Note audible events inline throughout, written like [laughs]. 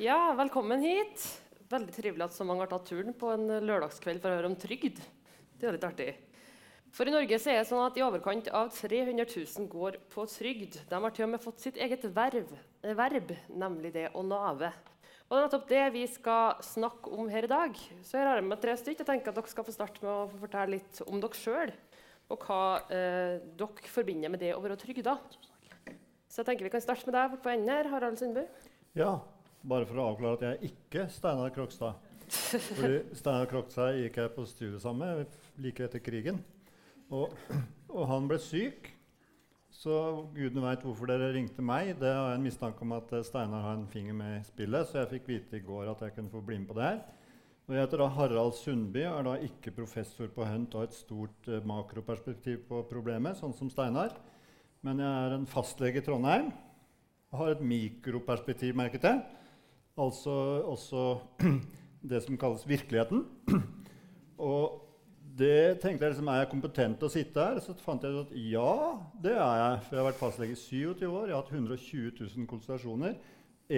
Ja, velkommen hit. Veldig trivelig at så mange har tatt turen på en lørdagskveld for å høre om trygd. Det er litt artig. For i Norge så er det sånn at i overkant av 300 000 går på trygd. De har til og med fått sitt eget verv, verb, nemlig det å nave. Og det er nettopp det vi skal snakke om her i dag. Så her har med tre stykker. Jeg tenker at dere skal få starte med å fortelle litt om dere sjøl. Og hva eh, dere forbinder med det å være trygda. Så jeg tenker vi kan starte med deg på enden her, Harald Sundby. Ja, bare for å avklare at jeg ikke er Steinar Krokstad. Fordi Steinar Krokstad gikk jeg på studiet sammen med like etter krigen. Og, og han ble syk. Så gudene veit hvorfor dere ringte meg. Det har jeg en mistanke om at Steinar har en finger med i spillet, så jeg fikk vite i går at jeg kunne få bli med på det her. Og jeg heter da Harald Sundby, og er da ikke professor på Hunt og har et stort eh, makroperspektiv på problemet, sånn som Steinar. Men jeg er en fastlege i Trondheim og har et mikroperspektiv, merket jeg. Altså også [clears throat] det som kalles virkeligheten. [clears throat] Og det tenkte jeg liksom, Er jeg kompetent til å sitte her? Så fant jeg ut at ja, det er jeg. For jeg har vært fastlege i 27 år. Jeg har hatt 120 000 konsultasjoner.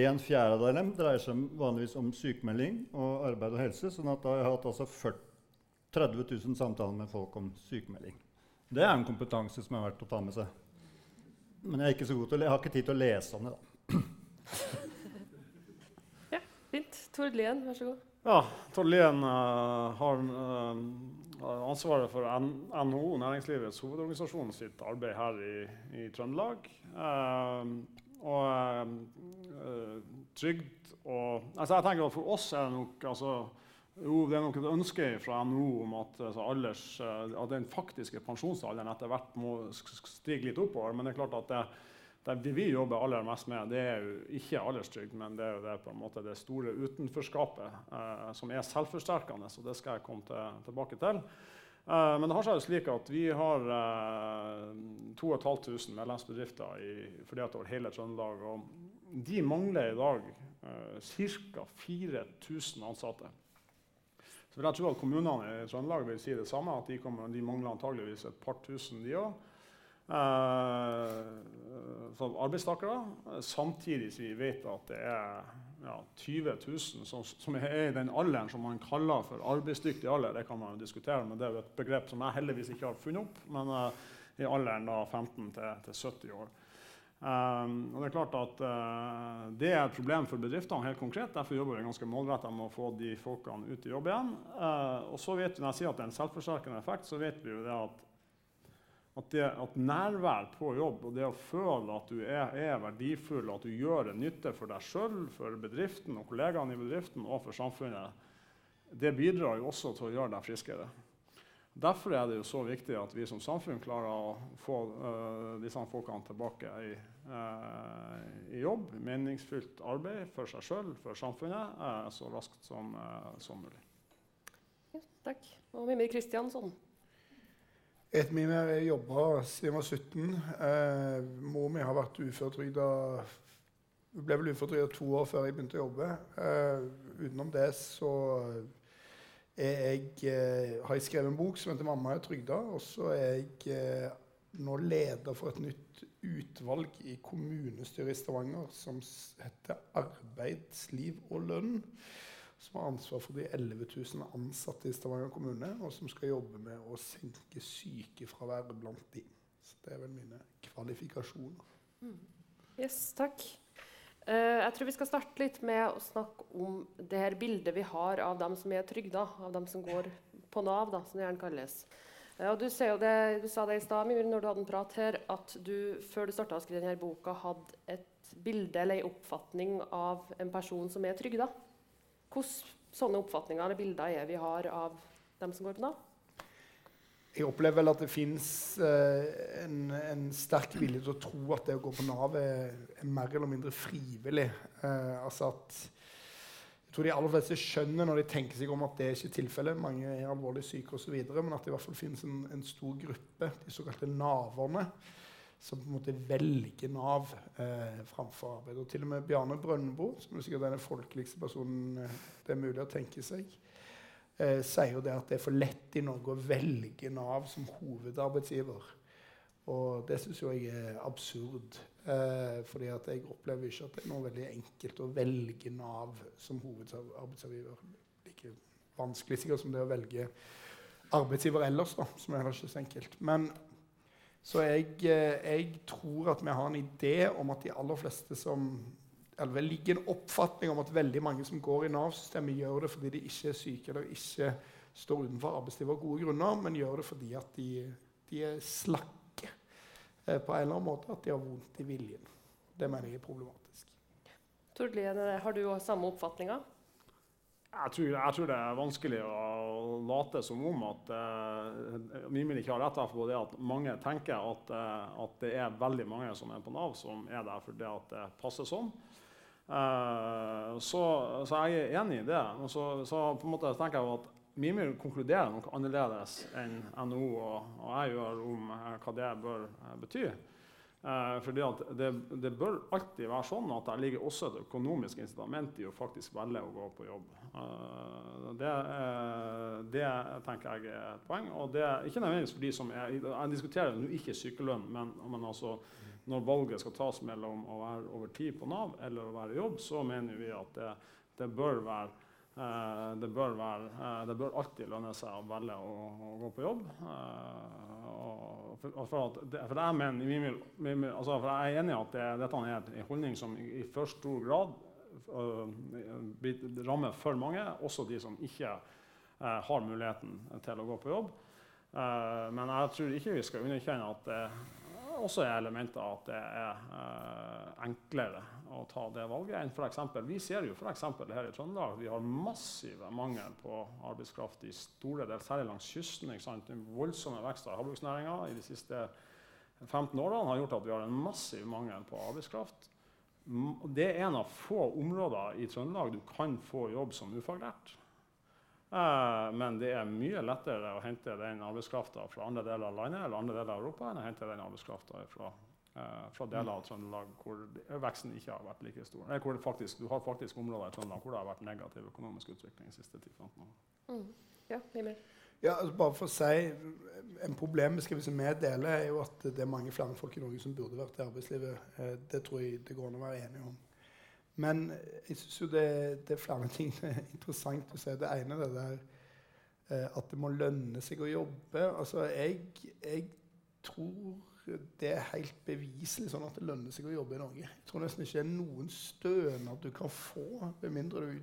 En fjerde av dem dreier seg vanligvis om sykemelding og arbeid og helse. sånn at da har jeg hatt altså 30 000 samtaler med folk om sykemelding. Det er en kompetanse som er verdt å ta med seg. Men jeg, er ikke så god til å, jeg har ikke tid til å lese om det. da. [clears throat] Tord Lien, vær så god. Ja, Tord Lien uh, har uh, ansvaret for NHO, Næringslivets hovedorganisasjon, sitt arbeid her i, i Trøndelag. Uh, og trygd og altså jeg tenker at For oss er det nok altså, jo, det er nok et ønske fra NHO om at, altså, alders, at den faktiske pensjonsalderen etter hvert må stige litt oppover. Men det er klart at det, det vi jobber aller mest med, det er jo ikke alderstrygd, men det er jo det, på en måte, det store utenforskapet eh, som er selvforsterkende. og det skal jeg komme til, tilbake til. Eh, men det har seg jo slik at vi har eh, 2500 medlemsbedrifter i, fordelt over hele Trøndelag. Og de mangler i dag eh, ca. 4000 ansatte. Så jeg tro at Kommunene i Trøndelag vil si det samme, at de, kommer, de mangler antageligvis et par tusen, de òg. Eh, som arbeidstakere. Samtidig som vi vet at det er ja, 20 000 som, som, er i den alderen som man kaller for arbeidsdyktig alder. Det kan man jo diskutere, men det er jo et begrep som jeg heldigvis ikke har funnet opp. Men uh, i alderen da 15 til, til 70 år. Um, og Det er klart at uh, det er et problem for bedriftene. helt konkret. Derfor jobber vi ganske målretta med å få de folkene ut i jobb igjen. Uh, og så vet vi, Når jeg sier at det er en selvforsterkende effekt, så vet vi jo det at at, det, at, nærvær på jobb og det å føle at du er, er verdifull, at du gjør en nytte for deg sjøl, for bedriften og kollegaene i bedriften og for samfunnet, det bidrar jo også til å gjøre deg friskere. Derfor er det jo så viktig at vi som samfunn klarer å få uh, disse folkene tilbake i, uh, i, jobb, meningsfylt arbeid for seg sjøl, for samfunnet, uh, så raskt som, som mulig. Ja, takk. Og Mimir Kristiansson. Etter min har jeg jobba siden jeg var 17. Eh, mor mi har vært uføretrygda Hun ble vel uføretrygda to år før jeg begynte å jobbe. Eh, utenom det så jeg, eh, har jeg skrevet en bok som heter 'Mamma er trygda'. Og så er jeg eh, nå leder for et nytt utvalg i kommunestyret i Stavanger som heter 'Arbeidsliv og lønn' som har ansvar for de 11 000 ansatte i Stavanger kommune, og som skal jobbe med å senke sykefraværet blant de. Så det er vel mine kvalifikasjoner. Mm. Yes, takk. Uh, jeg tror vi skal starte litt med å snakke om det her bildet vi har av dem som er trygda, av dem som går på Nav, da, som det gjerne kalles. Uh, du, det, du, sa det i stad når du hadde en prat her, at du før du starta å skrive denne boka, hadde et bilde eller en oppfatning av en person som er trygda. Hvilke sånne oppfatninger eller bilder er vi har av dem som går på Nav? Jeg opplever vel at det fins eh, en, en, sterk vilje til å tro at det å gå på Nav er, er mer eller mindre frivillig. Eh, altså at jeg tror de aller fleste skjønner når de tenker seg om at det er ikke tilfellet. Mange er alvorlig syke osv. Men at det i hvert fall finnes en, en stor gruppe, de såkalte naverne, som på en måte velger Nav eh, framfor arbeid. Og til og med Bjarne Brøndbo, som er sikkert den folkeligste personen eh, det er mulig å tenke seg, eh, sier jo det at det er for lett i Norge å velge Nav som hovedarbeidsgiver. Og det syns jeg er absurd. Eh, fordi jeg opplever ikke at det er noe veldig enkelt å velge Nav som hovedarbeidsgiver. Like vanskelig sikkert som det å velge arbeidsgiver ellers, da, som er heller ikke så enkelt. Men så jeg, eh, jeg tror at vi har en idé om at de aller fleste som eller det ligger en oppfatning om at veldig mange som går i Nav-systemet, gjør det fordi de ikke er syke eller ikke står utenfor arbeidslivet av gode grunner, men gjør det fordi at de, de er slakke eh, på en eller annen måte, at de har vondt i viljen. Det mener jeg er problematisk. Tord Lien, har du òg samme oppfatninga? Jeg tror, jeg tror, det er vanskelig å late som om at uh, Mimir ikke har rett på det at mange tenker at, uh, at, det er veldig mange som er på Nav, som er der fordi at det passer sånn. Uh, så, så, jeg er enig i det. Men så, så på en måte tenker jeg at Mimir konkluderer noe annerledes enn NHO og, og jeg gjør om hva det bør bety. Uh, fordi det, det, bør alltid være sånn at det ligger også et økonomisk incitament i å faktisk velge å gå på jobb. Det, det, tenker jeg er et poeng. Og det er ikke nødvendigvis for de som er Jeg diskuterer nå ikke sykelønn, men, men altså, når valget skal tas mellom å være over tid på Nav eller å være i jobb, så mener vi at det, det bør være det, bør være, uh, det, bør alltid lønne seg å velge å, å gå på jobb. Uh, for, jeg er enig i at det, dette er en holdning som i, i for stor grad rammer for mange, også de som ikke har muligheten til å gå på jobb. men jeg tror ikke vi skal underkjenne at også er elementer at det er enklere å ta det valget enn f.eks. Vi ser jo f.eks. her i Trøndelag vi har massive mangel på arbeidskraft i store deler, særlig langs kysten. ikke sant? Den voldsomme veksten av havbruksnæringa i de siste 15 årene har gjort at vi har en massiv mangel på arbeidskraft. Det er en av få områder i Trøndelag du kan få jobb som ufaglært. Eh, men det er mye lettere å hente den arbeidskrafta fra andre deler av landet eller andre deler av Europa enn å hente den arbeidskrafta fra Eh, fra deler av Trøndelag hvor veksten ikke har vært like stor. Eller hvor faktisk, du har faktisk områder i Trøndelag hvor det har vært negativ økonomisk utvikling de siste 10-15 årene. Mm. Ja, ja, altså bare for å si, En problembeskrivelse vi deler, er jo at det er mange flere folk i Norge som burde vært i arbeidslivet. Eh, det tror jeg det går an å være enige om. Men jeg syns jo det, det, er flere ting som er interessant å se. Det ene er det der eh, at det må lønne seg å jobbe. Altså, jeg, jeg tror det er helt beviselig sånn at det lønner seg å jobbe i Norge. Jeg tror nesten ikke det er noen stønad du kan få, med mindre du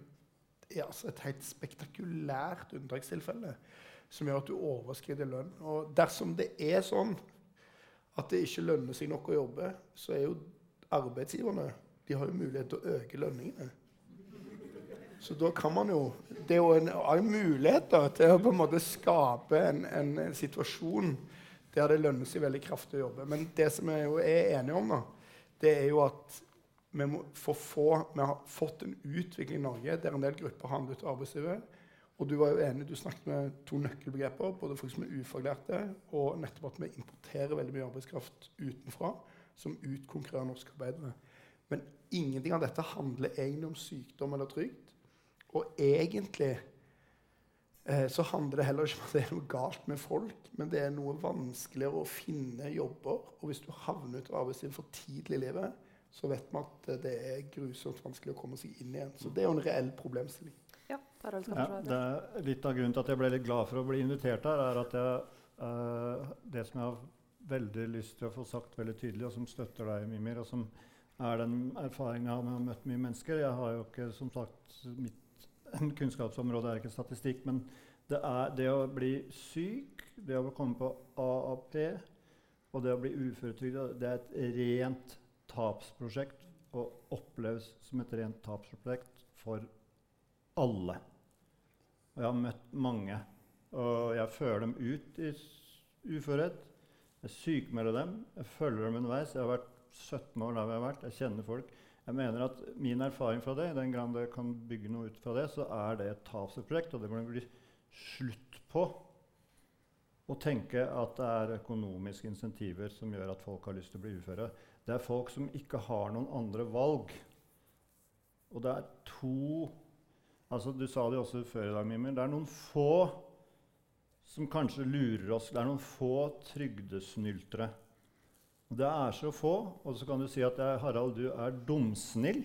er altså et helt spektakulært unntakstilfelle som gjør at du overskrider lønn. Og dersom det er sånn at det ikke lønner seg nok å jobbe, så er jo arbeidsgiverne de har jo mulighet til å øke lønningene. Så da kan man jo Det er jo en, en mulighet da, til å på en måte skape en, en, situasjon der det lønner seg veldig kraftig å jobbe. Men det som vi er enige om, da, det er jo at vi, få, vi har fått en utvikling i Norge der en del grupper handler ut av arbeidslivet. Og du var jo enig, du snakket med to nøkkelbegreper, både folk som er ufaglærte, og nettopp at vi importerer veldig mye arbeidskraft utenfra som utkonkurrerer norske arbeidere. Men ingenting av dette handler egentlig om sykdom eller trygd. Og egentlig Eh, så handler det heller ikke om at det er noe galt med folk, men det er noe vanskeligere å finne jobber. Og hvis du havner ut av arbeidslivet for tidlig i livet, så vet vi at det er grusomt vanskelig å komme seg inn igjen. Så det er jo en reell problemstilling. Ja, ja, det er litt av grunnen til at jeg ble litt glad for å bli invitert her, er at jeg, uh, det som jeg har veldig lyst til å få sagt veldig tydelig, og som støtter deg, Mimir, og som er den erfaringa med å ha møtt mye mennesker Jeg har jo ikke som sagt mitt kunnskapsområde er ikke statistikk, men det er det å bli syk, det å komme på AAP og det å bli uføretrygda, det er et rent tapsprosjekt og oppleves som et rent tapsprosjekt for alle. Og jeg har møtt mange, og jeg fører dem ut i uførhet. Jeg sykmelder dem, jeg følger dem underveis. Jeg har vært 17 år der vi har vært, jeg kjenner folk. Jeg mener at Min erfaring fra det, den grad jeg kan bygge noe ut fra det, så er det et tapsprosjekt, og det må bli slutt på å tenke at det er økonomiske insentiver som gjør at folk har lyst til å bli uføre. Det er folk som ikke har noen andre valg. Og det er to altså Du sa det også før i dag, Mimir. Det er noen få som kanskje lurer oss. Det er noen få trygdesnyltere Det er så få, og så kan du si at Harald, du er dumsnill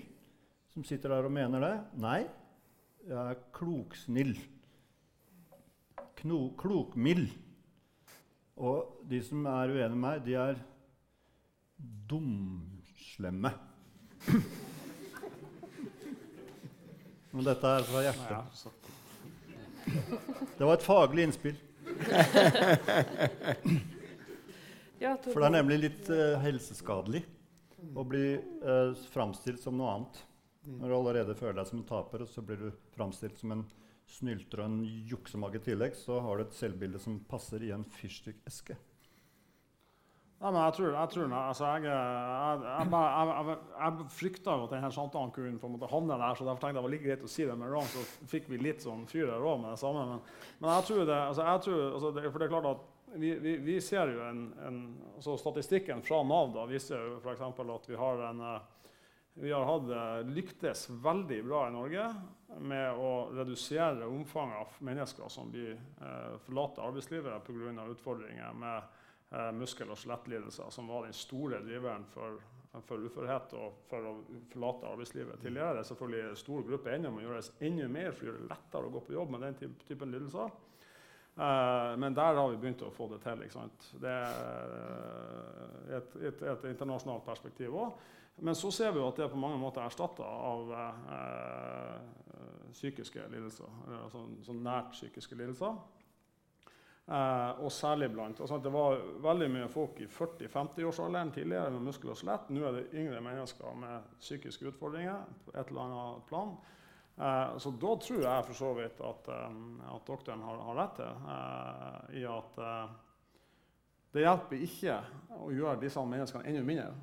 som sitter der og mener det. Nei, jeg er kloksnill. Kno, klokmild. Og de som er uenige med meg, de er dumslemme. Men dette er fra hjertet. Det var et faglig innspill. [laughs] Ja, For det er nemlig litt eh, helseskadelig å bli uh, framstilt som noe annet. Når du allerede føler deg som en taper, og så blir du framstilt som en snylter og en juksemage i tillegg, så har du et selvbilde som passer i en fyrstikkeske. Nei, men jeg tror, jeg, tror altså jeg, jeg, jeg, jeg, jeg, jeg frykta jo at denne samtalen kunne på en måte havne der, så derfor tenkte jeg det var like greit å si det med Ron, så fikk vi litt sånn fyr her òg med det samme. Men, men jeg tror det, altså jeg tror, altså det For det er klart at vi, vi, vi ser jo en, en altså Statistikken fra Nav da viser jo f.eks. at vi har en eh, vi har hatt, eh, lyktes veldig bra i Norge med å redusere omfanget av mennesker som blir eh, forlater arbeidslivet pga. utfordringer med eh, muskel- og skjelettlidelser, som var den store driveren for, for uførhet og for å forlate arbeidslivet tidligere. Det er selvfølgelig en stor gruppe ennå, må gjøres enda mer for å gjøre det lettere å gå på jobb med den typen lidelser. Eh, men der har vi begynt å få det til. Det er et, et, et internasjonalt perspektiv òg. Men så ser vi jo at det på mange måter er erstatta av eh, psykiske lidelser. Altså sånn nært psykiske lidelser. Eh, og særlig blant altså Det var veldig mye folk i 40-50-årsalderen tidligere med muskel og skjelett. Nå er det yngre mennesker med psykiske utfordringer på et eller annet plan. Eh, så da tror jeg for så vidt at, at doktoren har, har rett til eh, i at eh, det hjelper ikke å gjøre disse menneskene enda mindre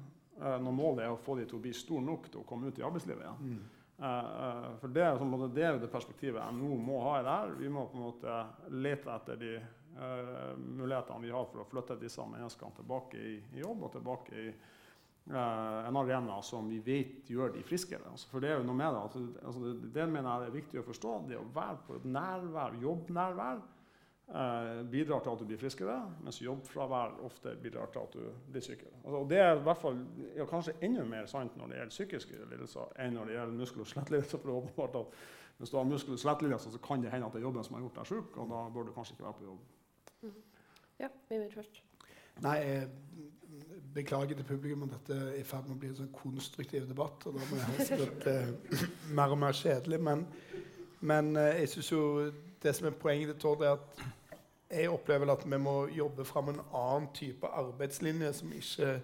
når målet er å få dem til å bli store nok til å komme ut i arbeidslivet igjen. Eh, for det er, måte, det er jo det perspektivet jeg må ha i det her. Vi må på en måte lete etter de uh, mulighetene vi har for å flytte disse menneskene tilbake i, i jobb og tilbake i en arena som vi vet gjør de friskere. Altså, for det er jo noe med det. Altså, det, det mener jeg er viktig å forstå. Det å være på et nærvær, jobbnærvær, eh, bidrar til at du blir friskere, mens jobbfravær ofte bidrar til at du blir sykere. Altså, og det er i hvert fall ja, kanskje enda mer sant når det gjelder psykiske lidelser enn når det gjelder muskel- og skjelettlidelser. Er hvis du har muskel- og skjelettlidelser, så kan det hende at det er jobben som har gjort deg syk, og da bør du kanskje ikke være på jobb. Ja, vi Mimir først. Nei, jeg beklager til publikum at dette er i ferd med å bli en sånn konstruktiv debatt. Og da må jeg helst blitt eh, mer og mer kjedelig. Men, men eh, jeg syns jo det som er poenget til Tord, er at jeg opplever at vi må jobbe fram en annen type arbeidslinje som ikke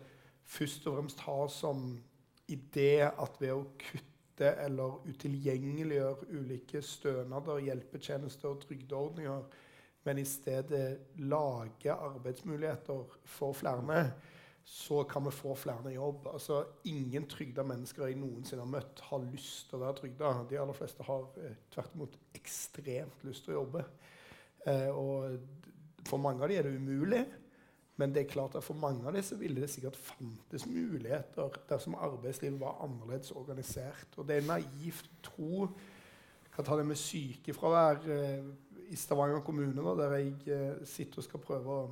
først og fremst har som idé at ved å kutte eller utilgjengeliggjøre ulike stønader, hjelpetjenester og trygdeordninger, men i stedet lage arbeidsmuligheter for flere, så kan vi få flere i jobb. Altså, ingen trygda mennesker jeg noensinne har møtt, har lyst til å være trygda. De aller fleste har eh, tvert imot ekstremt lyst til å jobbe. Eh, og for mange av dem er det umulig. Men det er klart at for mange av så ville det sikkert fantes muligheter dersom arbeidslivet var annerledes organisert. Og det er naivt å tro kan ta det med sykefravær eh, i Stavanger kommune, da, der jeg eh, sitter og skal prøve å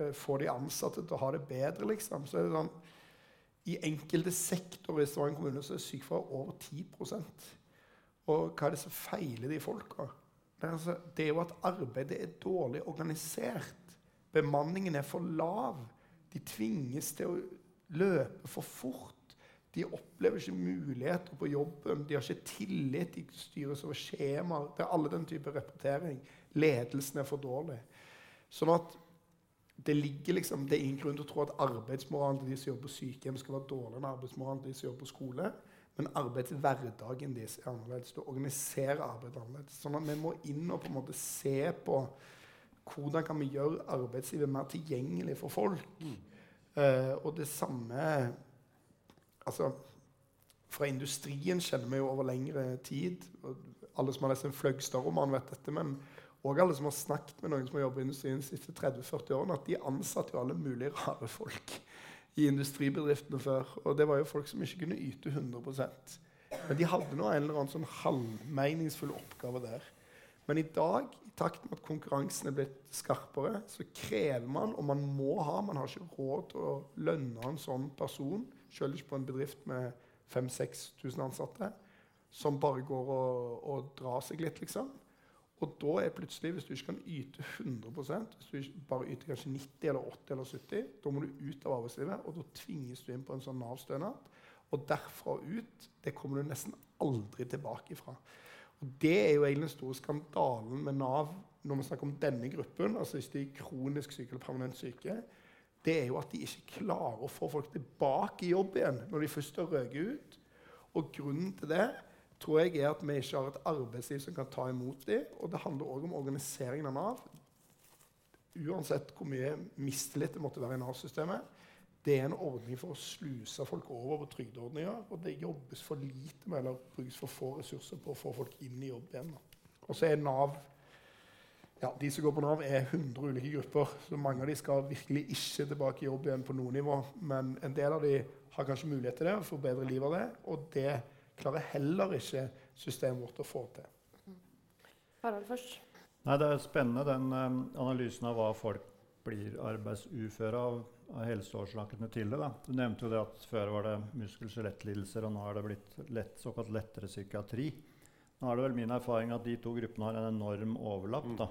eh, få de ansatte til å ha det bedre, liksom. Så er det sånn I enkelte sektorer i Stavanger kommune så er sykefravær over 10% Og hva er det som feiler de folka? Det altså, det er jo at arbeidet er dårlig organisert. Bemanningen er for lav. De tvinges til å løpe for fort. De opplever ikke muligheter på jobben. De har ikke tillit. De styres over skjemaer. Det er alle den type rapportering. Ledelsen er for dårlig. Sånn at det liksom, det er ingen grunn til å tro at arbeidsmoralen til de som jobber på sykehjem, skal være dårligere enn arbeidsmoralen til de som jobber på skole. Men arbeidshverdagen deres er annerledes. Du organiserer arbeidet annerledes. Sånn at vi må inn og på en måte se på hvordan kan vi gjøre arbeidslivet mer tilgjengelig for folk. Eh, og det samme altså, Fra industrien kjenner vi jo over lengre tid og Alle som har lest en Fløgstad-roman, vet dette. Men òg alle som har snakket med noen som har jobbet i industrien de siste 30-40 årene, at de ansatte jo alle mulige rare folk i industribedriftene før. Og det var jo folk som ikke kunne yte 100% Men de hadde nå en eller annen sånn halvmeningsfull oppgave der. Men i dag, i takt med at konkurransen er blitt skarpere, så krever man, og man må ha Man har ikke råd til å lønne en sånn person, selv ikke på en bedrift med 5000-6000 ansatte, som bare går og, og drar seg litt, liksom. Og da er plutselig, hvis du ikke kan yte 100 hvis du bare yter kanskje 90 eller 80 eller 70 da må du ut av arbeidslivet, og da tvinges du inn på en sånn Nav-stønad. Og derfra ut det kommer du nesten aldri tilbake ifra. Og Det er jo egentlig den store skandalen med Nav når vi snakker om denne gruppen, altså hvis de er kronisk syke eller permanent syke. Det er jo at de ikke klarer å få folk tilbake i jobb igjen når de først har røket ut. Og grunnen til det tror jeg er at vi ikke har et arbeidsliv som kan ta imot dem. Og det handler òg om organiseringen av Nav. Uansett hvor mye mistillit det måtte være i Nav-systemet. Det er en ordning for å sluse folk over på trygdeordninger. Og det jobbes for lite med, eller brukes for få ressurser på å få folk inn i jobb igjen. Og så er Nav ja, De som går på Nav, er 100 ulike grupper. så Mange av de skal virkelig ikke tilbake i jobb igjen på noe nivå. Men en del av de har kanskje mulighet til det, og får bedre liv av det. Og det klarer heller ikke systemet vårt å få til. Harald først. Nei, Det er spennende den um, analysen av hva folk blir arbeidsuføre av, av helseårsakene til det. Da. Du nevnte jo det at før var det muskel- og skjelettlidelser, og nå er det blitt lett, såkalt lettere psykiatri. Nå er det vel min erfaring at de to gruppene har en enorm overlapp. da.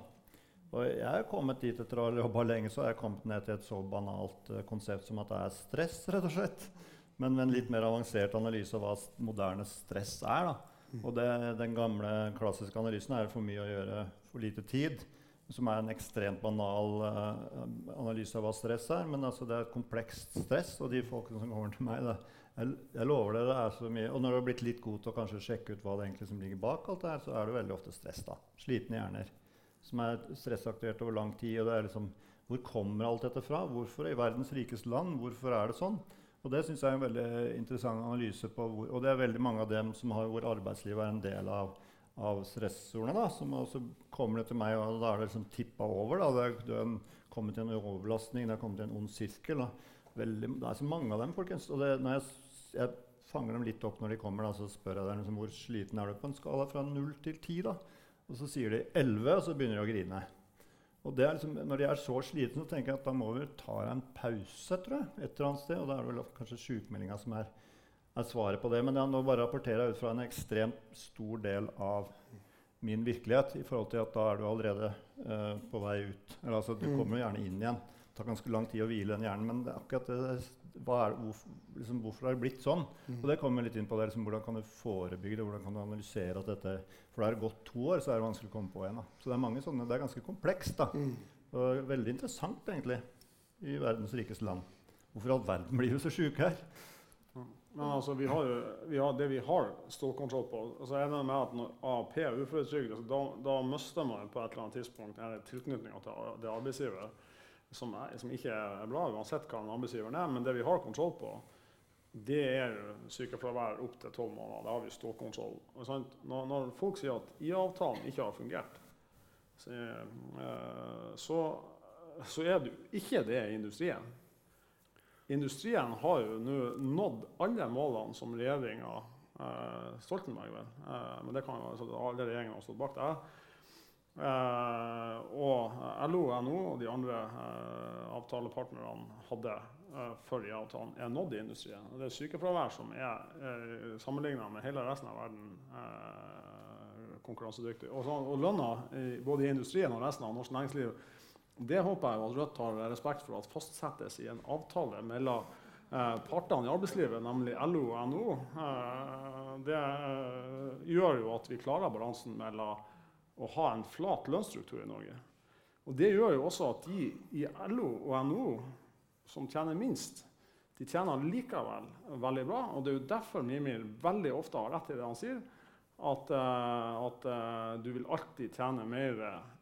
Og jeg er kommet dit etter å ha jobba lenge, så har jeg kommet ned til et så banalt uh, konsept som at det er stress, rett og slett. Men med en litt mer avansert analyse av hva moderne stress er. Da. Og det, den gamle, klassiske analysen er for mye å gjøre, for lite tid. Som er en ekstremt banal uh, analyse av hva stress er. Men altså, det er et komplekst stress, og de folkene som kommer til meg det, jeg, jeg, lover dere det er så mye. Og når du har blitt litt god til å kanskje sjekke ut hva det egentlig som ligger bak alt det her, så er det veldig ofte stress. da. Slitne hjerner som er stressaktivert over lang tid. og det er liksom, Hvor kommer alt dette fra? Hvorfor i verdens rikeste land? Hvorfor er det sånn? Og Det synes jeg er en veldig interessant analyse. på hvor, Og det er veldig mange av dem som har, hvor arbeidslivet er en del av, av stressordene. da, som også kommer det til meg, og Da er det liksom tippa over. da, Det er kommet til en overbelastning, det er kommet til en ond sirkel. Veldig, det er så mange av dem. folkens, og det, når jeg, jeg, fanger dem litt opp når de kommer, da, så spør jeg dem liksom, hvor sliten er du på en skala fra 0 til 10. da, Og så sier de 11, og så begynner de å grine. Og liksom, når de er så slitne, så tenker jeg at da må vi ta en pause tror jeg, et eller annet sted. Og da er det vel kanskje sjukmeldinga som er, er, svaret på det. Men nå bare rapporterer jeg ut fra en ekstremt stor del av min virkelighet. i forhold til at da er du allerede uh, på vei ut. Eller, altså, du mm. kommer jo gjerne inn igjen. Det tar ganske lang tid å hvile den hjernen. Men det er akkurat det, er, hvorfor, liksom, hvorfor har det blitt sånn? Mm. Og det kommer litt inn på det, liksom, Hvordan kan du forebygge det? Hvordan kan du analysere at dette For da har det gått to år, så er det vanskelig å komme på igjen. Da. Så det er mange sånne, det er ganske komplekst. da. Mm. Og veldig interessant, egentlig, i verdens rikeste land. Hvorfor i all verden blir vi så sjuke her? Men altså, vi har jo, vi har, Det vi har stålkontroll på altså jeg med at når AAP er uføretrygd, altså, da, da mister man på et eller annet tidspunkt tilknytninga til det arbeidsgiver som, er, som, ikke er bra, uansett hva en arbeidsgiver er. Men det vi har kontroll på, det er sykefravær opp til tolv måneder. Det har vi stålkontroll. Når, når, folk sier at IA-avtalen ikke har fungert, så, eh, så, så er det jo ikke det i industrien. Industrien har jo nå nådd alle målene som regjeringa eh, Stoltenberg vel, eh, men det kan jo altså, alle regjeringene har stått bak det. Eh, og LO og NHO og de andre eh, avtalepartnerne hadde eh, før IA-avtalen, er nådd i industrien. Og det er sykefravær som er sammenligna med hele resten av verden konkurransedyktig. Og, så, og lønna både i industrien og resten av norsk næringsliv det håper jeg at Rødt har respekt for at fastsettes i en avtale mellom partene i arbeidslivet, nemlig LO og NHO. Det gjør jo at vi klarer balansen mellom å ha en flat lønnsstruktur i Norge. Og Det gjør jo også at de i LO og NHO som tjener minst, de tjener likevel veldig bra. og Det er jo derfor Mimir veldig ofte har rett i det han sier. At, uh, at uh, du vil alltid tjene mer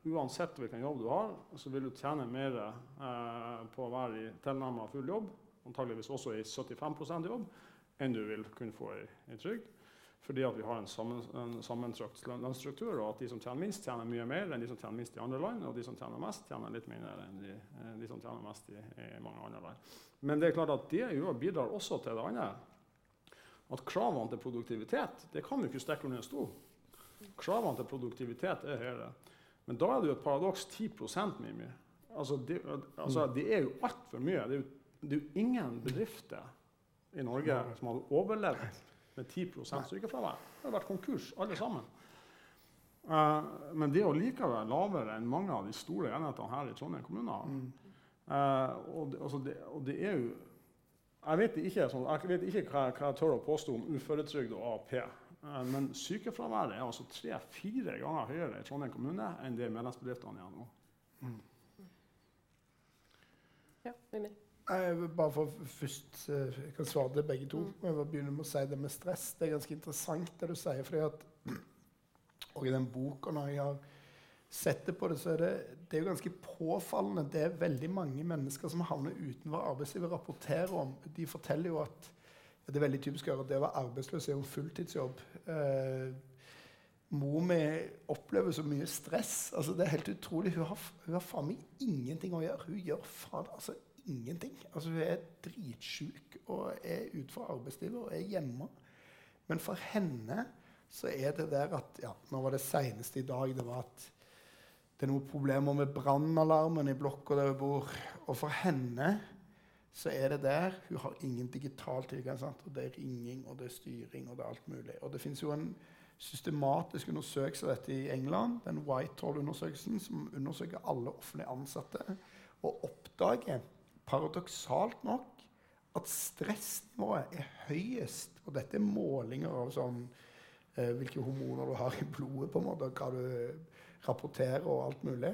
uansett hvilken jobb du har. Så vil du tjene mer uh, på å være i tilnærmet full jobb, antageligvis også i 75% jobb, enn du vil kunne få i, i trygd fordi at vi har en, sammen, en sammentrakt lønnsstruktur, og at de som tjener minst, tjener mye mer enn de som tjener minst i andre land, og de som tjener mest, tjener litt mindre enn de, eh, de som tjener mest i, i, mange andre land. Men det er klart at det jo bidrar også til det andre. At kravene til produktivitet det kan vi ikke stikke under en stol. Kravene til produktivitet er høyere. Men da er det jo et paradoks 10 Mimi. Altså, det, altså, det er jo altfor mye. Det er jo, det er jo ingen bedrifter i Norge som hadde overlevd med 10 sykefravær. Det har vært konkurs, alle sammen. Uh, men det er jo likevel lavere enn mange av de store enhetene her i Trondheim kommune. Mm. Uh, og, det, altså det, og, det, er jo Jeg vet ikke, sånn, jeg vet ikke hva, hva, jeg tør å påstå om uføretrygd og AAP. Uh, men sykefraværet er altså tre-fire ganger høyere i Trondheim kommune enn det medlemsbedriftene er nå. Mm. Ja, Mimir. bare for først Jeg kan svare til begge to. Mm. Jeg vil begynne med å si det med stress. Det er ganske interessant det du sier. fordi at [clears throat] og i den boka, når jeg har sett det på det, så er det, det er jo ganske påfallende. Det er veldig mange mennesker som havner utenfor arbeidslivet, rapporterer om. De forteller jo at det er veldig typisk å gjøre det å være arbeidsløs er jo fulltidsjobb. Eh, mor mi opplever så mye stress. Altså, det er helt utrolig. Hun har, hun har faen meg ingenting å gjøre. Hun gjør faen altså ingenting. Altså, hun er dritsjuk og er utenfor arbeidslivet og er hjemme. Men for henne så er det der at ja, Nå var det seneste i dag det var at det er noen problemer med brannalarmen i blokka der hun bor. Og for henne så er det der Hun har ingen digital tilgang. Sant? og Det er ringing og det er styring og det er alt mulig. Og det fins jo en systematisk undersøkelse av dette i England, den Whitehall-undersøkelsen, som undersøker alle offentlig ansatte, og oppdager paradoksalt nok at stressnivået er høyest. Og dette er målinger av sånn eh, hvilke hormoner du har i blodet, på en måte, hva du rapporterer og alt mulig,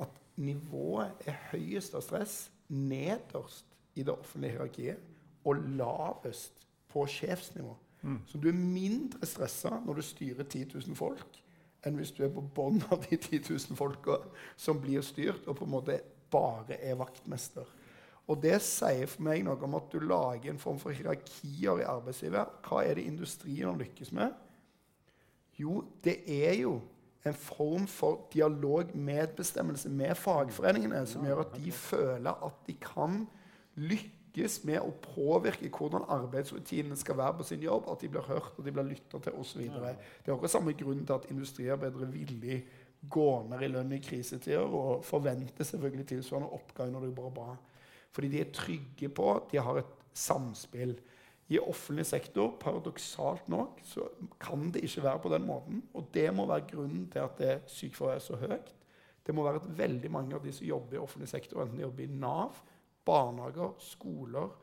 at nivået er høyest av stress nederst i det offentlige hierarkiet og lavest på sjefsnivå. Mm. Så du er mindre stressa når du styrer 10 000 folk, enn hvis du er på bånn av de 10 000 folka som blir styrt, og på en måte bare er vaktmester. Og det sier for meg noe om at du lager en form for hierarkier i arbeidslivet. Hva er det industrien lykkes med? Jo, det er jo en form for dialog, medbestemmelse med fagforeningene, som gjør at de føler at de kan lykkes med å påvirke hvordan arbeidsrutinene skal være på sin jobb, at de blir hørt og de blir lytta til osv. Det er også samme grunn til at industriarbeidere villig går ned i lønn i krisetider og forventer selvfølgelig tilsvarende oppgang når det går bra. Fordi de er trygge på at de har et samspill. I offentlig sektor, paradoksalt nok, så kan det ikke være på den måten. Og det må være grunnen til at det sykefraværet er så høyt. Det må være at veldig mange av de som jobber i offentlig sektor, enten de jobber i Nav, barnehager, skoler,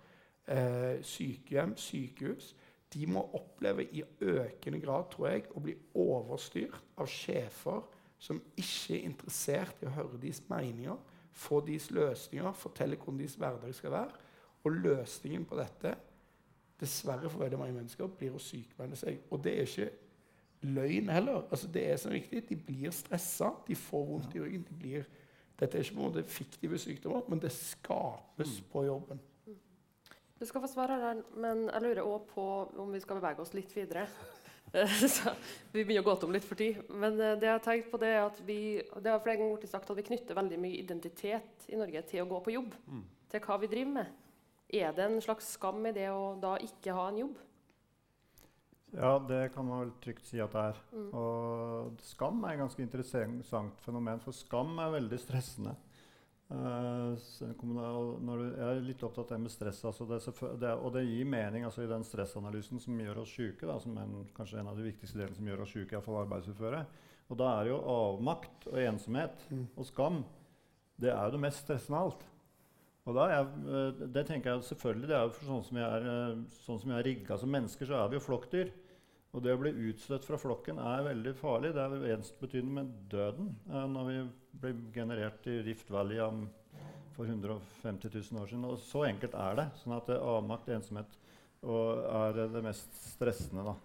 eh, sykehjem, sykehus, de må oppleve i økende grad, tror jeg, å bli overstyrt av sjefer som ikke er interessert i å høre deres meninger, få deres løsninger, fortelle hvordan deres hverdag skal være. Og løsningen på dette dessverre for veldig mange mennesker, blir å sykmelde seg. Og det er ikke løgn heller. Altså, det er så viktig. De blir stressa, de får vondt i ryggen. De blir, dette er ikke på en måte fiktive sykdommer, men det skapes mm. på jobben. Du skal få svare, her, men jeg lurer òg på om vi skal bevege oss litt videre. [laughs] så vi begynner å gå tom litt for tid. Men eh, det jeg har tenkt på det er at vi det har flere ganger sagt at vi knytter veldig mye identitet i Norge til å gå på jobb. Mm. Til hva vi driver med. Er det en slags skam i det å da ikke ha en jobb? Ja, det kan man vel trygt si at det er. Mm. Og skam er et ganske interessant fenomen, for skam er veldig stressende. Uh, du, jeg er litt opptatt av det med stress. Altså det, det, og det gir mening altså i den stressanalysen som gjør oss syke, da, som en, kanskje en av de viktigste delene som gjør oss syke, iallfall arbeidsuføre. Og da er jo avmakt og ensomhet mm. og skam det er jo det mest stressende av alt. Og da er, eh, det tenker jeg selvfølgelig, det er jo sånn som jeg er, eh, sånn som er rigga som mennesker, så er vi jo flokkdyr. Og det å bli utstøtt fra flokken er veldig farlig. Det er ensbetydende med døden. Eh, når vi ble generert i Rift Valley for 150 000 år siden. Og så enkelt er det. Sånn at det er avmakt, ensomhet og er det mest stressende, da.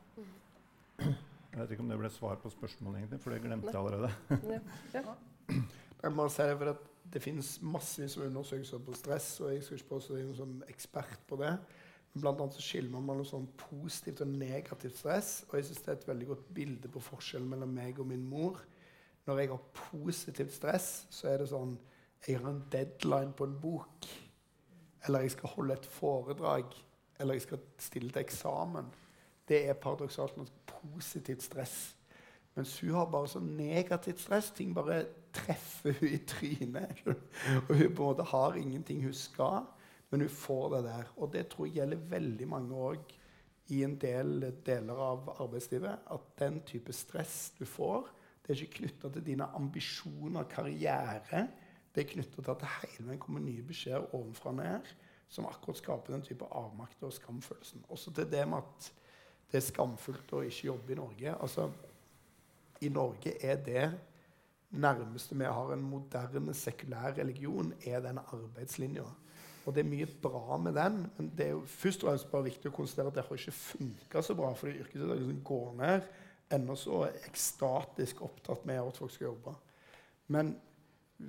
Jeg vet ikke om det ble svar på spørsmålet, egentlig, for det glemte jeg allerede. ja. Ja. Jeg må si for at det finnes massevis av undersøkelser på stress, og jeg skal ikke påstå jeg er noen sånn ekspert på det. Blant annet så skiller man mellom sånn positivt og negativt stress. Og jeg synes det er et veldig godt bilde på forskjellen mellom meg og min mor. Når jeg har positivt stress, så er det sånn Jeg har en deadline på en bok. Eller jeg skal holde et foredrag. Eller jeg skal stille til eksamen. Det er paradoksalt nok positivt stress. Mens hun har bare sånn negativt stress. Ting bare treffer hun i trynet. [laughs] Og hun på en måte har ingenting hun skal, men hun får det der. Og det tror jeg gjelder veldig mange òg i en del deler av arbeidslivet. At den type stress du får, det er ikke knytta til dine ambisjoner, karriere. Det er knytta til at det hele veien kommer nye beskjeder ovenfra og ned som akkurat skaper den type avmakt og skamfølelsen. Også til det med at det er skamfullt å ikke jobbe i Norge. Altså, I Norge er det nærmeste vi har en moderne, sekulær religion, er den arbeidslinja. Og det er mye bra med den, men det er jo først og fremst bare viktig å konstatere at det har ikke funka så bra. fordi som går ned ennå så ekstatisk opptatt med at folk skal jobbe. Men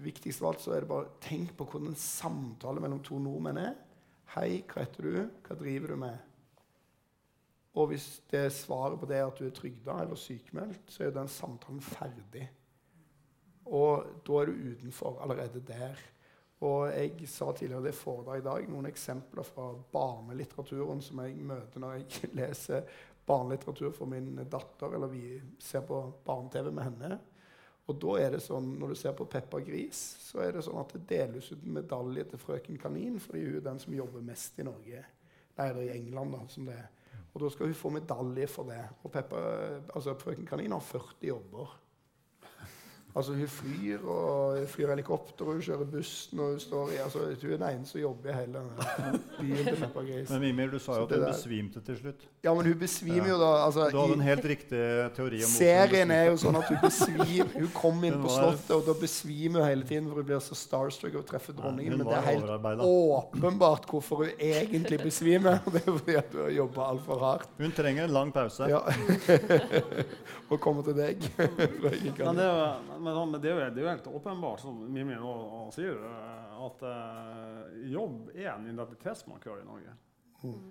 viktigst av alt så er det bare tenk på hvordan en samtale mellom to nordmenn er. Hei, hva heter du? Hva driver du med? Og hvis det svaret på det er at du er trygda eller sykemeldt, så er den samtalen ferdig. Og da er du utenfor allerede der. Og jeg sa tidligere det foredraget i dag noen eksempler fra barnelitteraturen som jeg møter når jeg [laughs] leser barnelitteratur for min datter, eller vi ser på barne-TV med henne. Og da er det sånn, Når du ser på Peppa Gris, så er det sånn at det deles ut medalje til frøken Kanin fordi hun er den som jobber mest i Norge. Nei, det er i England, da, som det er. Og da skal hun få medalje for det. Og Peppa, altså Frøken Kanin har 40 jobber. Altså Hun flyr og flyr helikopter, og hun kjører bussen og hun står i, altså Hun er den eneste som jobber i hele byen til Peppa Grace. Men Mimir, du sa jo at hun besvimte til slutt. Ja, men hun besvimer ja. jo da altså, Du hadde en helt riktig teori om Serien er jo sånn at hun besvimer Hun kom inn [laughs] på Slottet, og da besvimer hun hele tiden, for hun blir så starstruck av å treffe dronningen. men det er helt åpenbart hvorfor hun egentlig besvimer. [laughs] Det er fordi at hun har jobba altfor hardt. Hun trenger en lang pause. Ja. [laughs] og kommer til deg. men det er men, men det, er jo, det, er jo, helt åpenbart, som Mimmi nå sier, eh, at uh, jobb er en identitetsmarkør i Norge. Mm.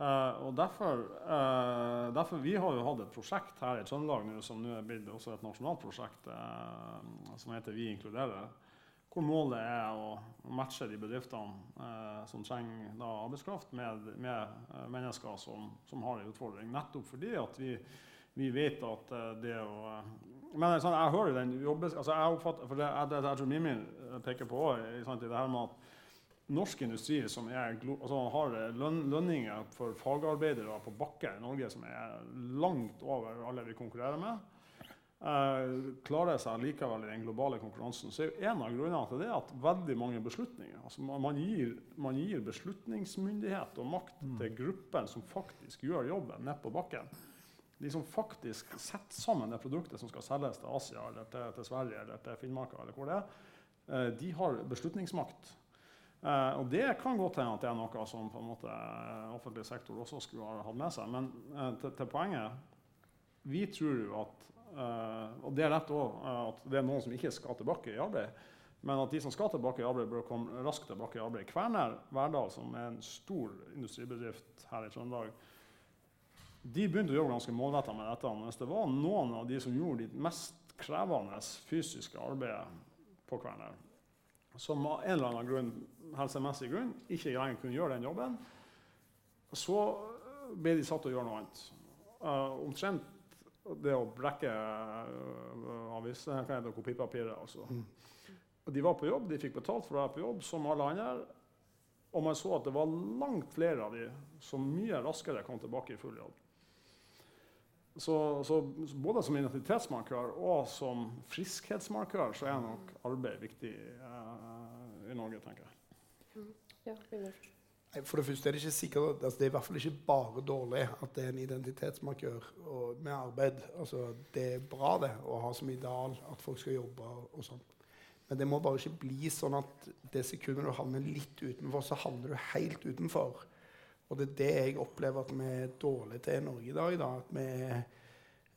Uh, og derfor, uh, derfor, Vi har jo hatt et prosjekt her i Trøndelag nå, som nå er blitt også et nasjonalt prosjekt som heter Vi inkluderer. Hvor målet er å matche de bedriftene som trenger da, arbeidskraft, med, med mennesker som, som, har en utfordring. Nettopp fordi at vi, vi vet at det å men sånn, jeg hører den jobbes, altså jeg oppfatter, for det, det, jeg tror Mimir peker på sant, det her med at norsk industri som er, altså, har løn, lønninger for fagarbeidere på bakken i Norge som er langt over alle vi konkurrerer med, eh, klarer seg likevel i den globale konkurransen, så er jo en av grunnene til det at veldig mange beslutninger altså Man gir, man gir beslutningsmyndighet og makt mm. til gruppen som faktisk gjør jobben nede på bakken de som faktisk setter sammen det produktet som skal selges til Asia eller til, til Sverige eller til Finnmark, eller hvor det er, eh, de har beslutningsmakt. Eh, og det kan godt hende at det er noe som på en måte eh, offentlig sektor også skulle ha hatt med seg. Men til, til poenget Vi tror jo at Og det er rett òg at det er noen som ikke skal tilbake i arbeid. Men at de som skal tilbake i arbeid, bør komme raskt tilbake i arbeid. Kværner Verdal, som er en stor industribedrift her i Trøndelag, de begynte å jobbe ganske målretta med dette. Mens det var noen av de som gjorde de mest krevende fysiske arbeidet på Kværner, som av en eller annen grunn, helsemessig grunn ikke lenger kunne gjøre den jobben, så ble de satt til å gjøre noe annet. Uh, omtrent det å brekke uh, aviser, kopipapiret. Altså. Mm. De var på jobb, de fikk betalt for å være på jobb, som alle andre. Og man så at det var langt flere av de som mye raskere kom tilbake i full jobb. Så, så, både som identitetsmarkør og som friskhetsmarkør så er nok arbeid viktig uh, i Norge, tenker jeg. Mm. Ja, For det første er det ikke sikkert altså Det er i hvert fall ikke bare dårlig at det er en identitetsmarkør med arbeid. Altså, det er bra det å ha som ideal at folk skal jobbe og sånn. Men det må bare ikke bli sånn at det sekundet du havner litt utenfor, så havner du helt utenfor. Og det er det jeg opplever at vi er dårlige til i Norge i dag. Da. At vi,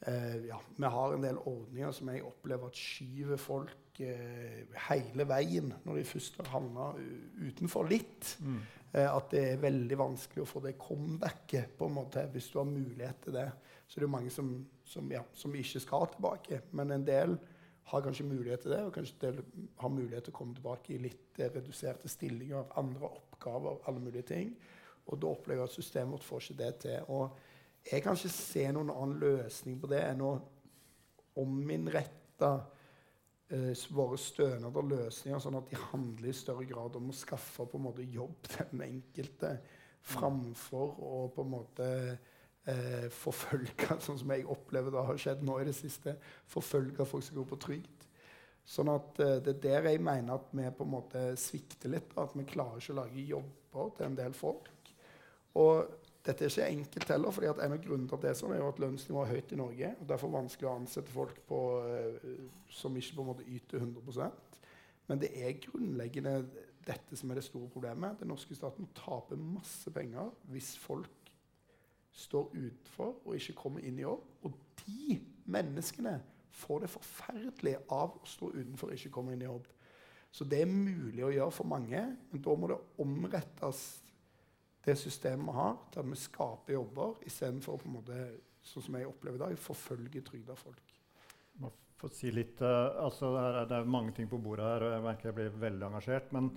eh, ja, vi, har en del ordninger som jeg opplever at skyver folk eh, hele veien når de først har havna utenfor litt. Mm. Eh, at det er veldig vanskelig å få det comebacket på en måte, hvis du har mulighet til det. Så det er mange som, som, ja, som ikke skal tilbake. Men en del har kanskje mulighet til det, og kanskje del har mulighet til å komme tilbake i litt reduserte stillinger andre oppgaver. alle mulige ting. Og da opplever jeg at systemet vårt får ikke det til. Og jeg kan ikke se noen annen løsning på det enn å ominnrette eh, våre stønader og løsninger sånn at de handler i større grad om å skaffe på en måte jobb [laughs] til den enkelte, framfor å på en måte eh, forfølge, [laughs] sånn som jeg opplever det har skjedd nå i det siste, forfølge folk som går på trygd. Sånn at eh, Det er der jeg mener at vi på en måte svikter litt. At vi klarer ikke å lage jobber til en del folk. Og dette er ikke enkelt heller, fordi en av grunnene til det sånn, er jo at lønnsnivået er høyt i Norge. og Derfor er det vanskelig å ansette folk på, eh, som ikke på en måte yter 100% Men det er grunnleggende dette som er det store problemet. Den norske staten taper masse penger hvis folk står utenfor og ikke kommer inn i jobb. Og de menneskene får det forferdelig av å stå utenfor og ikke komme inn i jobb. Så det er mulig å gjøre for mange, men da må det omrettes det systemet vi har, der vi skaper jobber, istedenfor sånn som jeg opplever i dag, forfølge trygda folk. få si litt, uh, altså er, det er, mange ting på bordet her, og jeg merker jeg blir veldig engasjert. Men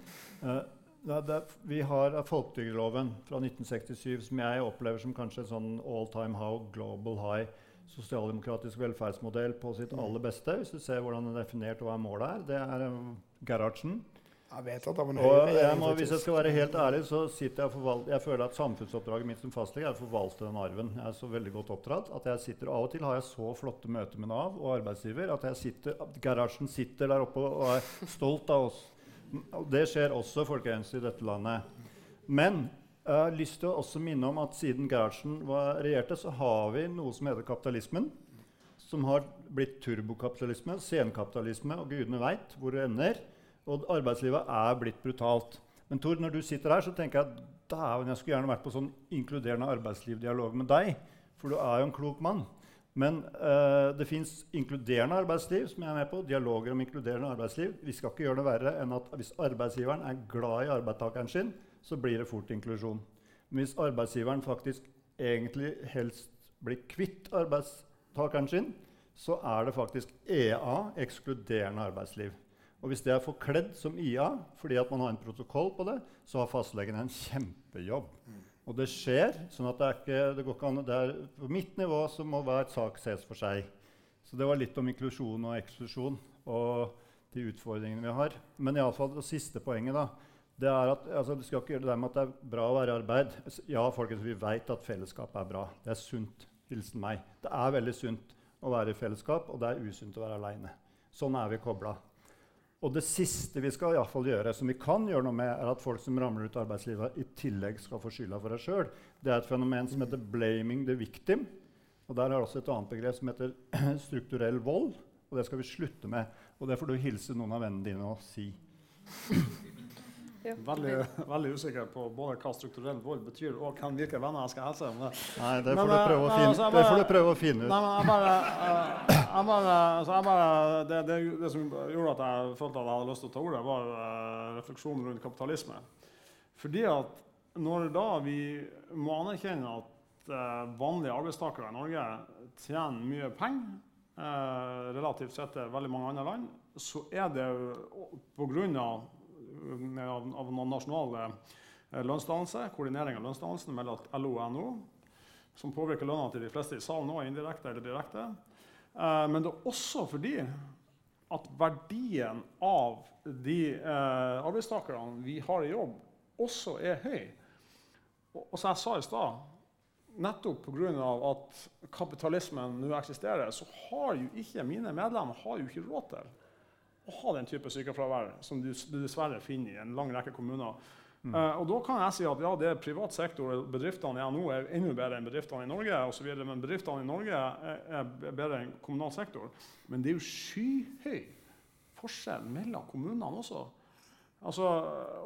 uh, det, det, vi har folketrygdloven fra 1967 som jeg opplever som kanskje en sånn all time how, global high sosialdemokratisk velferdsmodell på sitt mm. aller beste. Hvis du ser hvordan den er definert og hva målet er. Det er Gerhardsen. Jeg vet at han var og jeg må, Hvis jeg skal være helt ærlig, så sitter jeg og Jeg føler at samfunnsoppdraget mitt som fastlege er å forvalte den arven. Jeg er så veldig godt oppdratt at jeg sitter Av og til har jeg så flotte møter med Nav og arbeidsgiver at jeg sitter, garasjen sitter der oppe og er stolt av oss. Det skjer også folkens, i dette landet. Men jeg har lyst til å også minne om at siden Gerhardsen regjerte, så har vi noe som heter kapitalismen. Som har blitt turbokapitalisme, senkapitalisme, og gudene veit hvor det ender. Og arbeidslivet er blitt brutalt. Men Tor, når du sitter her, så tenker jeg at dæven, jeg skulle gjerne vært på sånn inkluderende arbeidslivdialog med deg. For du er jo en klok mann. Men uh, det fins inkluderende arbeidsliv, som jeg er med på, dialoger om inkluderende arbeidsliv. Vi skal ikke gjøre det verre enn at hvis arbeidsgiveren er glad i arbeidstakeren sin, så blir det fort inklusjon. Men hvis arbeidsgiveren faktisk egentlig helst blir kvitt arbeidstakeren sin, så er det faktisk EA, ekskluderende arbeidsliv. Og hvis det er forkledd som IA fordi at man har en protokoll på det, så har fastlegen en kjempejobb. Og det skjer. sånn at det, er ikke, det går ikke an, det er, På mitt nivå så må hver sak ses for seg. Så det var litt om inklusjon og eksklusjon og de utfordringene vi har. Men iallfall det siste poenget da, det er at altså, Du skal ikke gjøre det der med at det er bra å være i arbeid. Ja, folkens, vi vet at fellesskapet er bra. Det er sunt. Hilsen meg. Det er veldig sunt å være i fellesskap, og det er usunt å være aleine. Sånn er vi kobla. Og det siste vi skal i fall gjøre, som vi kan gjøre noe med, er at folk som ramler ut av arbeidslivet, i tillegg skal få skylda for seg sjøl. Det er et fenomen som heter 'blaming the victim'. Og Der er det også et annet begrep som heter [clears throat] strukturell vold. Og det skal vi slutte med. Og det får du hilse noen av vennene dine og si. [clears throat] Ja. Veldig, veldig, usikker på både hva strukturell vold betyr, og hvem, hvilke venner jeg skal helse. Nei, det får, men, du, prøve å eh, finne, altså, bare, det får du prøve å finne ut. Nei, men jeg bare, uh, jeg bare, altså, jeg bare det, det, det, som gjorde at jeg følte at jeg hadde lyst til å ta ordet, var uh, refleksjonen rundt kapitalisme. Fordi at når da vi må anerkjenne at uh, vanlige arbeidstakere i Norge tjener mye penger relativt sett til veldig mange andre land, så er det pga av, av nasjonale eh, lønnsdannelse, koordinering av lønnsdannelsen mellom LO og NHO, som påvirker lønna til de fleste i salen nå, indirekte eller direkte. Eh, men det er også fordi at verdien av de eh, arbeidstakerne vi har i jobb, også er høy. Og, og som jeg sa i stad, nettopp pga. at kapitalismen nå eksisterer, så har jo ikke mine medlemmer har jo ikke råd til å ha den type sykefravær som du, du dessverre finner i en lang rekke kommuner. Mm. Uh, og da kan jeg si at ja, det er privat sektor, bedriftene i NHO er enda bedre enn bedriftene i Norge. Og så videre, men bedriftene i Norge er, er bedre enn kommunal sektor. Men det er jo skyhøy forskjell mellom kommunene også. Altså,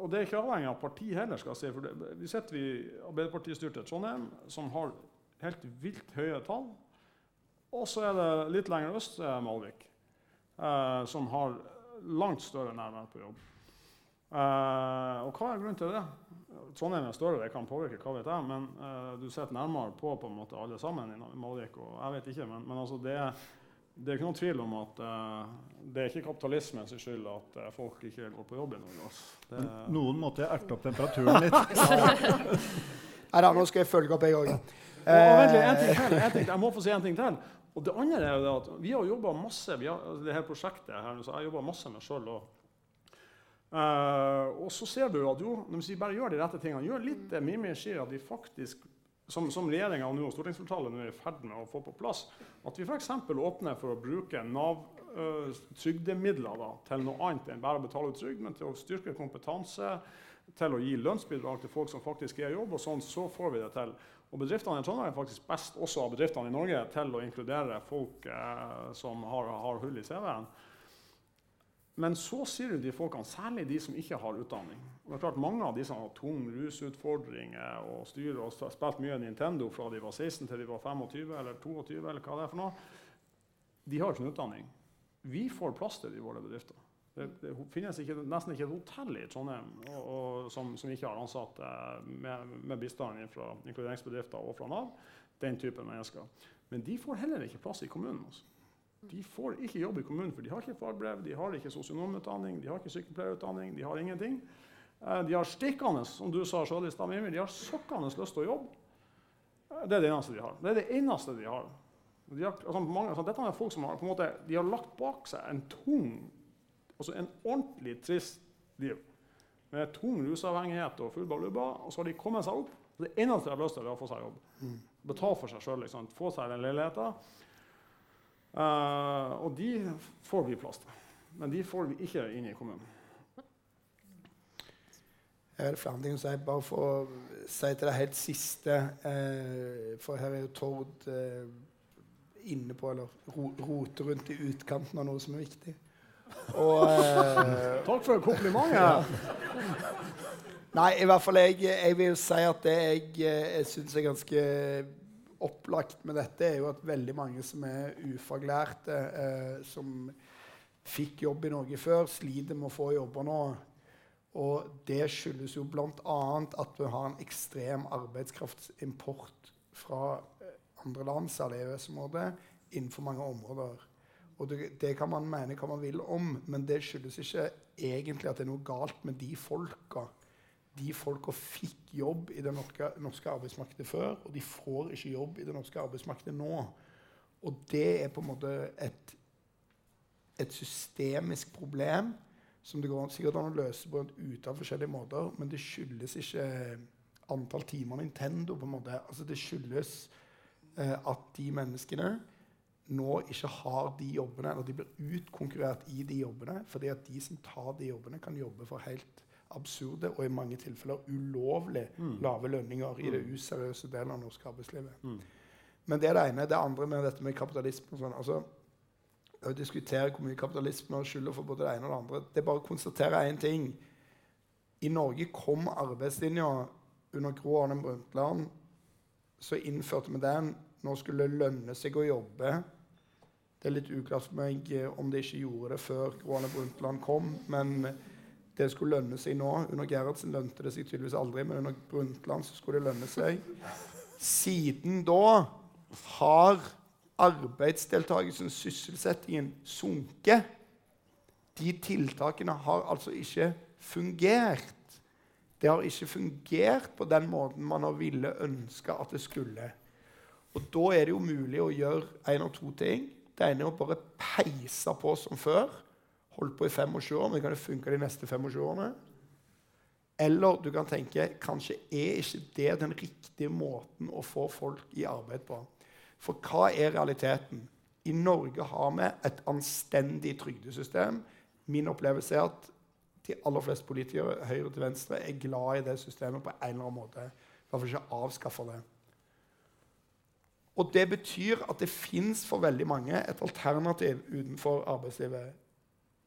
og det er ikke avhengig av parti heller. skal jeg si, for det, Vi sitter i Arbeiderpartistyrte Trondheim, som har helt vilt høye tall. Og så er det litt lenger øst Malvik uh, som har langt større nærvær på jobb. Eh, og hva er grunnen til det? Trondheim er større, det kan påvirke, hva vet jeg, men eh, du sitter nærmere på på en måte alle sammen i Malvik. og Jeg vet ikke, men, men altså det, det, er ikke noen tvil om at uh, det er ikke kapitalismens skyld at folk ikke går på jobb i Norge. Altså. Noen måtte erte opp temperaturen litt. [laughs] Nei da, nå skal jeg følge opp, jeg òg. Og vent litt, en ting til, en ting, jeg må få si en ting til. Og det andre er jo at vi har jobba masse vi har, altså det her prosjektet her, så jeg jobba masse med sjøl. Uh, og så ser du at jo, hvis vi bare gjør de rette tingene, gjør litt det Mimir sier, at vi faktisk, som, som regjeringa og stortingsflertallet nå er i ferd med å få på plass, at vi f.eks. åpner for å bruke Nav uh, trygdemidler da, til noe annet enn bare å betale ut trygd, men til å styrke kompetanse, til å gi lønnsbidrag til folk som faktisk er i jobb, og sånn, så får vi det til. Og Bedriftene i Trondheim er faktisk best også av bedriftene i Norge til å inkludere folk eh, som har, har hull i CV-en. Men så sier du de folkene, særlig de som ikke har utdanning. Og det er klart Mange av de som har tung rusutfordringer og styrer og spilt mye Nintendo fra de var 16 til de var 25 eller 22, eller hva det er for noe, de har ikke noen utdanning. Vi får plass til det i våre bedrifter. Det, det finnes ikke, nesten ikke et hotell i Trondheim og, og, som, som, ikke har ansatte med, med bistand fra inkluderingsbedrifter og fra Nav. Den typen mennesker. Men de får heller ikke plass i kommunen. Også. De får ikke jobb i kommunen, for de har ikke fagbrev, de har ikke sosionomutdanning, de har ikke sykepleierutdanning, de har ingenting. Eh, de har stikkende, som du sa selv i stad, de har sokkende lyst til å jobbe. Eh, det er det eneste de har. Det er det eneste de har. De har altså, mange, altså, dette er folk som har, måte, de har lagt bak seg en tung, altså en ordentlig trist liv. Med tung rusavhengighet og full baluba. Og så har de kommet seg opp. Og Det eneste de har lyst til, er å få seg jobb. Betale for seg sjøl. Liksom. Få seg den leiligheten. Uh, og de får vi plass til. Men de får vi ikke inn i kommunen. Jeg vil flere ting å si. Bare for å si til det helt siste eh, For her er jo Tord eh, inne på, eller ro, roter rundt i utkanten av noe som er viktig. Og, eh, Takk for komplimentet. Ja. Nei, i hvert fall jeg, jeg vil jo si at det jeg, eh, jeg syns er ganske opplagt med dette, er jo at veldig mange som er ufaglærte, eh, som fikk jobb i Norge før, sliter med å få jobber nå. Og det skyldes jo bl.a. at vi har en ekstrem arbeidskraftsimport fra andre land, særlig EØS-området, innenfor mange områder. Og det, kan man mene hva man vil om, men det skyldes ikke egentlig at det er noe galt med de folka de folka fikk jobb i det norske, norske, arbeidsmarkedet før, og de får ikke jobb i det norske arbeidsmarkedet nå. Og det er på en måte et, et systemisk problem som det går sikkert an å løse på en ut av forskjellige måter, men det skyldes ikke antall timer Nintendo. på en måte. Altså Det skyldes eh, at de menneskene nå ikke har de jobbene, eller de blir utkonkurrert i de jobbene, fordi at de som tar de jobbene, kan jobbe for helt absurde og i mange tilfeller ulovlig mm. lave lønninger i det mm. useriøse delen av norsk arbeidslivet. Mm. Men det er det ene. Det andre med dette med kapitalisme sånn, altså, Å diskutere hvor mye kapitalisme skylder for både det ene og det andre Det er bare å konstatere én ting. I Norge kom arbeidslinja under Gro Arne Brundtland. Så innførte vi den. Nå skulle det lønne seg å jobbe. Det er litt uklart for meg eh, om de ikke gjorde det før Gro Brundtland kom. men det skulle lønne seg nå. Under Gerhardsen lønte det seg tydeligvis aldri, men under Brundtland så skulle det lønne seg. Siden da har arbeidsdeltakelsen, sysselsettingen, sunket. De tiltakene har altså ikke fungert. Det har ikke fungert på den måten man har ville ønske at det skulle. Og Da er det jo mulig å gjøre en av to ting. Det ene er å bare peise på som før holdt på i 25 år, men det kan jo funke de neste 25 årene. Eller du kan tenke kanskje er ikke det den riktige måten å få folk i arbeid på. For hva er realiteten? I Norge har vi et anstendig trygdesystem. Min opplevelse er at de aller fleste politikere høyre til venstre er glad i det systemet på en eller annen måte. I hvert fall ikke avskaffer det. Og det betyr at det fins for veldig mange et alternativ utenfor arbeidslivet.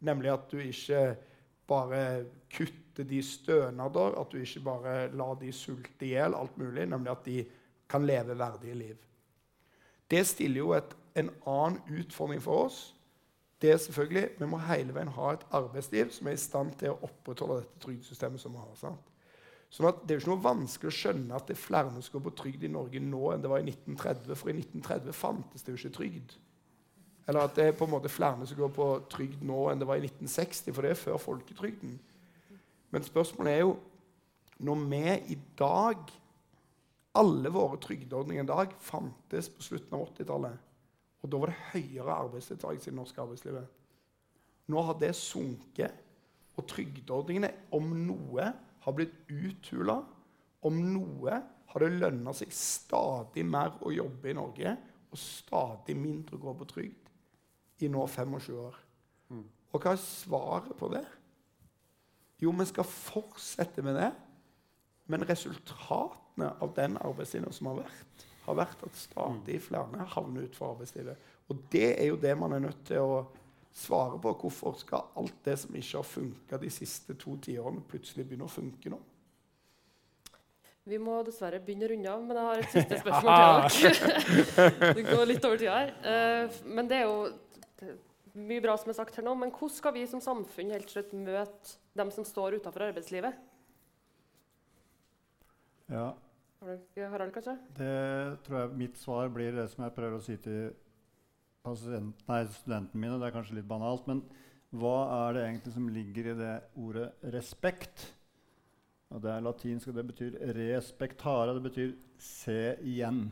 Nemlig at du ikke bare kutter de stønader, at du ikke bare lar de sulte i hjel, alt mulig, nemlig at de kan leve verdige liv. Det stiller jo et, en annen utfordring for oss. Det er selvfølgelig, Vi må hele veien ha et arbeidsliv som er i stand til å opprettholde dette trygdesystemet? Sånn at Det er jo ikke noe vanskelig å skjønne at det er flere som går på trygd i Norge nå enn det var i 1930. For i 1930 fantes det jo ikke trygd. Eller at det er på en måte flere som går på trygd nå enn det var i 1960, for det er før folketrygden. Men spørsmålet er jo Når vi i dag Alle våre trygdeordninger i dag fantes på slutten av 80-tallet. Og da var det høyere arbeidsdeltakelse i det norske arbeidslivet. Nå har det sunket, og trygdeordningene, om noe, har blitt uthula. Om noe har det lønna seg stadig mer å jobbe i Norge og stadig mindre å gå på trygd i nå 25 år. Og hva er svaret på det? Jo, vi skal fortsette med det. Men resultatene av den arbeidslinja som har vært, har vært at stadig flere havner utenfor arbeidslivet. Og det er jo det man er nødt til å svare på. Hvorfor skal alt det som ikke har funka de siste to tiårene, plutselig begynne å funke nå? Vi må dessverre begynne å runde av, men jeg har et [laughs] siste spørsmål til dere. [laughs] det går litt over tida her. Eh, men det er jo mye bra som er sagt her nå. Men hvordan skal vi som samfunn helt slutt møte dem som står utenfor arbeidslivet? Ja, Harald, kanskje? det tror jeg mitt svar blir det som jeg prøver å si til pasient, nei, studentene mine. Det er kanskje litt banalt, men hva er det egentlig som ligger i det ordet respekt? Og det er latinsk, og det betyr respektare. Det betyr se igjen.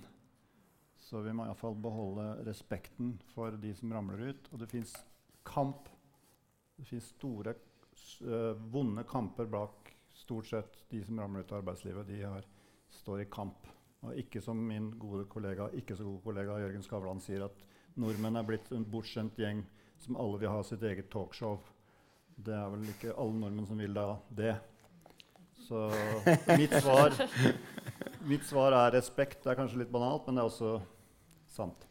Så vi må iallfall beholde respekten for de som ramler ut. Og det fins kamp. Det fins store, øh, vonde kamper bak stort sett de som ramler ut av arbeidslivet. De har, står i kamp. Og ikke som min gode kollega, ikke så gode kollega Jørgen Skavlan sier, at nordmenn er blitt en bortskjemt gjeng som alle vil ha sitt eget talkshow. Det er vel ikke alle nordmenn som vil da det. Så mitt svar, mitt svar er respekt. Det er kanskje litt banalt, men det er også sant.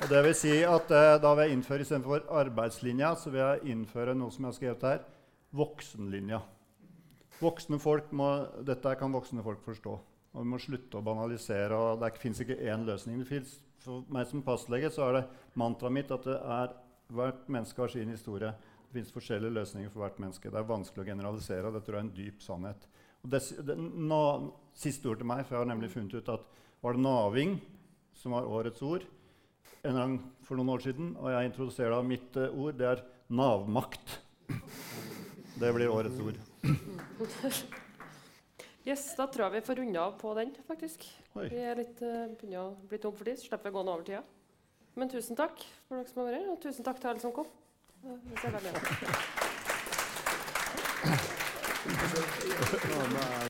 Og det vil si at eh, Da vil jeg innføre istedenfor arbeidslinja, så vil jeg innføre noe som jeg har skrevet her voksenlinja. Voksne folk må, dette kan voksne folk forstå. Og Vi må slutte å banalisere. og Det fins ikke én løsning. For meg som fastlege så er det mantraet mitt at er, hvert menneske har sin historie. Det fins forskjellige løsninger for hvert menneske. Det er vanskelig å generalisere, og det tror jeg er en dyp sannhet. Og det, det, na, siste ord til meg, for jeg har nemlig funnet ut at var det naving som var årets ord en gang for noen år siden, og jeg introduserer da mitt uh, ord. Det er navmakt. Det blir årets ord. [laughs] Yes, Da tror jeg vi får runde av på den, faktisk. Oi. Vi er litt uh, begynner å bli tom for tid, så slipper vi å gå noe over tida. Men tusen takk for dere som har vært her, og tusen takk til alle som kom. Vi ser veldig. [laughs]